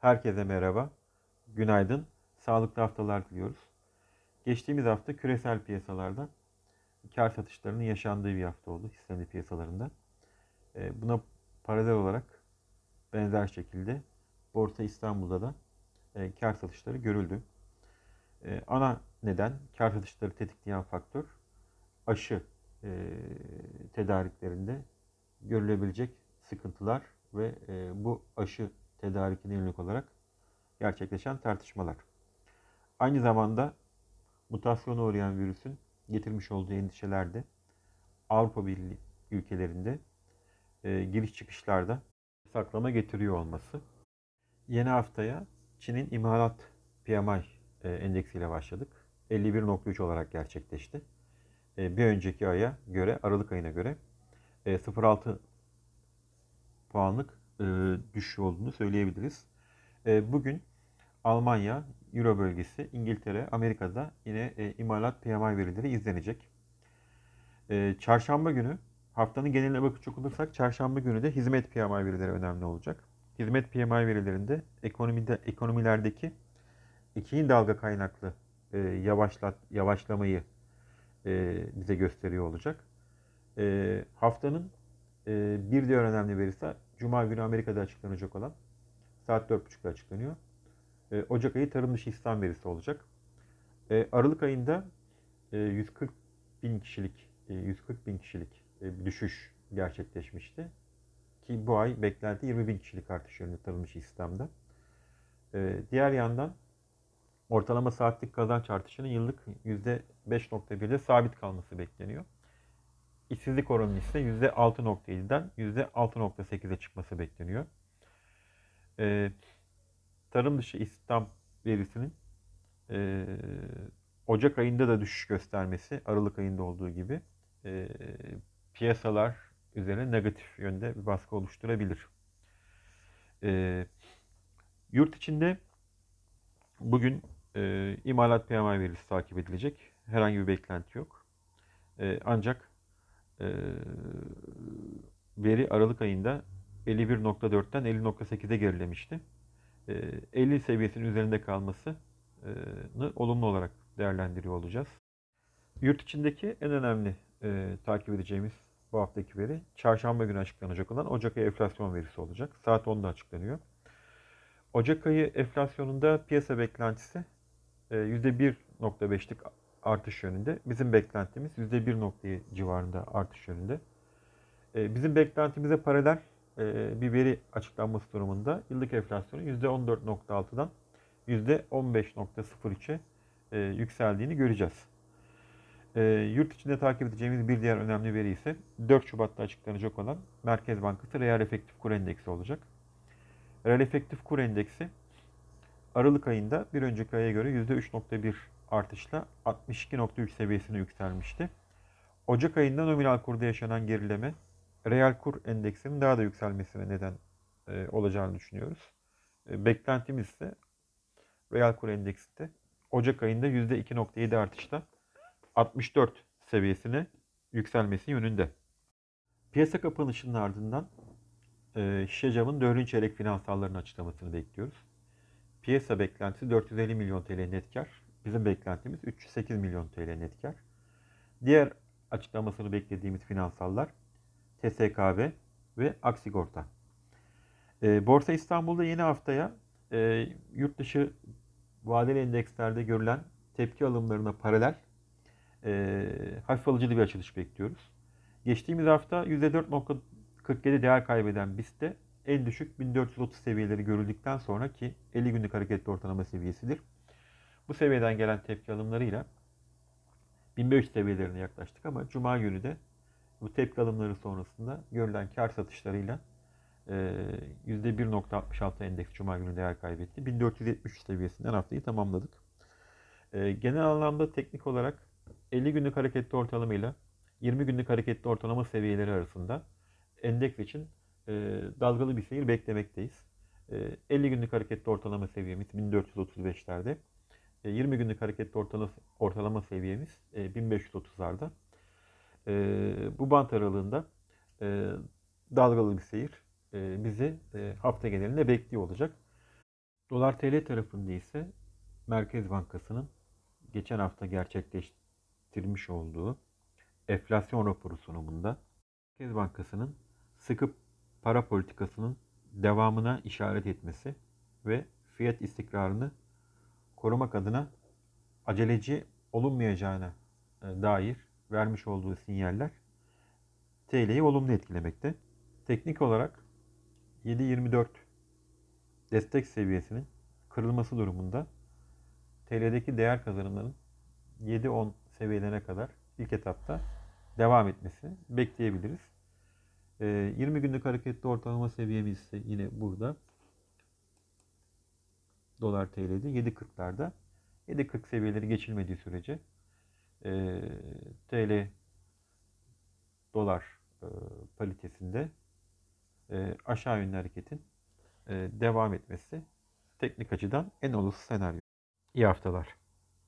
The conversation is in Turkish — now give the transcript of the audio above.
Herkese merhaba, günaydın, sağlıklı haftalar diliyoruz. Geçtiğimiz hafta küresel piyasalarda kar satışlarının yaşandığı bir hafta oldu hisse piyasalarında. E, buna paralel olarak benzer şekilde Borsa İstanbul'da da e, kar satışları görüldü. E, ana neden kar satışları tetikleyen faktör aşı tedariklerinde görülebilecek sıkıntılar ve bu aşı tedarikine yönelik olarak gerçekleşen tartışmalar. Aynı zamanda mutasyona uğrayan virüsün getirmiş olduğu endişeler de Avrupa Birliği ülkelerinde e, giriş çıkışlarda saklama getiriyor olması. Yeni haftaya Çin'in imalat PMI e, endeksiyle başladık. 51.3 olarak gerçekleşti. E, bir önceki aya göre, Aralık ayına göre e, 0.6 puanlık e, düşüş olduğunu söyleyebiliriz. E, bugün Almanya, Euro bölgesi, İngiltere, Amerika'da yine e, imalat PMI verileri izlenecek. Çarşamba günü haftanın geneline bakacak olursak çarşamba günü de hizmet PMI verileri önemli olacak. Hizmet PMI verilerinde ekonomide ekonomilerdeki ikinci dalga kaynaklı e, yavaşlat yavaşlamayı e, bize gösteriyor olacak. E, haftanın e, bir diğer önemli verisi Cuma günü Amerika'da açıklanacak olan saat 4.30'da açıklanıyor. E, Ocak ayı tarım dışı istihdam verisi olacak. E, Aralık ayında e, 140 bin kişilik e, 140 bin kişilik e, düşüş gerçekleşmişti. Ki bu ay beklenti 20 bin kişilik artış yönünde tarım dışı istihdamda. E, diğer yandan ortalama saatlik kazanç artışının yıllık %5.1'de sabit kalması bekleniyor. İşsizlik oranı ise %6.7'den %6.8'e çıkması bekleniyor. Ee, tarım dışı istihdam verisinin e, Ocak ayında da düşüş göstermesi, Aralık ayında olduğu gibi e, piyasalar üzerine negatif yönde bir baskı oluşturabilir. E, yurt içinde bugün e, imalat PMI verisi takip edilecek. Herhangi bir beklenti yok. E, ancak veri Aralık ayında 51.4'ten 50.8'e gerilemişti. 50 ee, seviyesinin üzerinde kalmasını olumlu olarak değerlendiriyor olacağız. Yurt içindeki en önemli e, takip edeceğimiz bu haftaki veri çarşamba günü açıklanacak olan Ocak ayı enflasyon verisi olacak. Saat 10'da açıklanıyor. Ocak ayı enflasyonunda piyasa beklentisi %1.5'lik e, artış yönünde. Bizim beklentimiz %1 noktayı civarında artış yönünde. Ee, bizim beklentimize paralel e, bir veri açıklanması durumunda yıllık enflasyonun %14.6'dan %15.03'e e, yükseldiğini göreceğiz. Ee, yurt içinde takip edeceğimiz bir diğer önemli veri ise 4 Şubat'ta açıklanacak olan Merkez Bankası Reel Efektif Kur Endeksi olacak. Reel Efektif Kur Endeksi Aralık ayında bir önceki aya göre %3.1 artışla 62.3 seviyesine yükselmişti. Ocak ayında nominal kurda yaşanan gerileme reel kur endeksinin daha da yükselmesine neden e, olacağını düşünüyoruz. E, beklentimiz ise reel kur endeksinde Ocak ayında %2.7 artışla 64 seviyesine yükselmesi yönünde. Piyasa kapanışının ardından e, şişe camın 4. çeyrek finansallarının açıklamasını bekliyoruz. Piyasa beklentisi 450 milyon TL net kar, Bizim beklentimiz 308 milyon TL net kar. Diğer açıklamasını beklediğimiz finansallar TSKB ve Aksigorta. E, Borsa İstanbul'da yeni haftaya e, yurt dışı vadeli endekslerde görülen tepki alımlarına paralel e, hafif alıcılı bir açılış bekliyoruz. Geçtiğimiz hafta %4.47 değer kaybeden BIST'te en düşük 1430 seviyeleri görüldükten sonra ki 50 günlük hareketli ortalama seviyesidir. Bu seviyeden gelen tepki alımlarıyla 1500 seviyelerine yaklaştık ama Cuma günü de bu tepki alımları sonrasında görülen kar satışlarıyla %1.66 endeks Cuma günü değer kaybetti. 1473 seviyesinden haftayı tamamladık. Genel anlamda teknik olarak 50 günlük hareketli ortalama ile 20 günlük hareketli ortalama seviyeleri arasında endeks için dalgalı bir seyir beklemekteyiz. 50 günlük hareketli ortalama seviyemiz 1435'lerde. 20 e, günlük hareketli ortalama, ortalama seviyemiz 1530'larda. E, e, bu bant aralığında dalgalı bir seyir bizi hafta genelinde bekliyor olacak. Dolar TL tarafında ise Merkez Bankası'nın geçen hafta gerçekleştirmiş olduğu enflasyon raporu sunumunda Merkez Bankası'nın sıkı para politikasının devamına işaret etmesi ve fiyat istikrarını korumak adına aceleci olunmayacağına e, dair vermiş olduğu sinyaller TL'yi olumlu etkilemekte. Teknik olarak 7.24 destek seviyesinin kırılması durumunda TL'deki değer kazanımlarının 7-10 seviyelerine kadar ilk etapta devam etmesi bekleyebiliriz. Ee, 20 günlük hareketli ortalama seviyemiz ise yine burada. Dolar TL'de 7.40'larda. 7.40 seviyeleri geçilmediği sürece e, TL dolar e, paritesinde e, aşağı yönlü hareketin e, devam etmesi teknik açıdan en olası senaryo. İyi haftalar.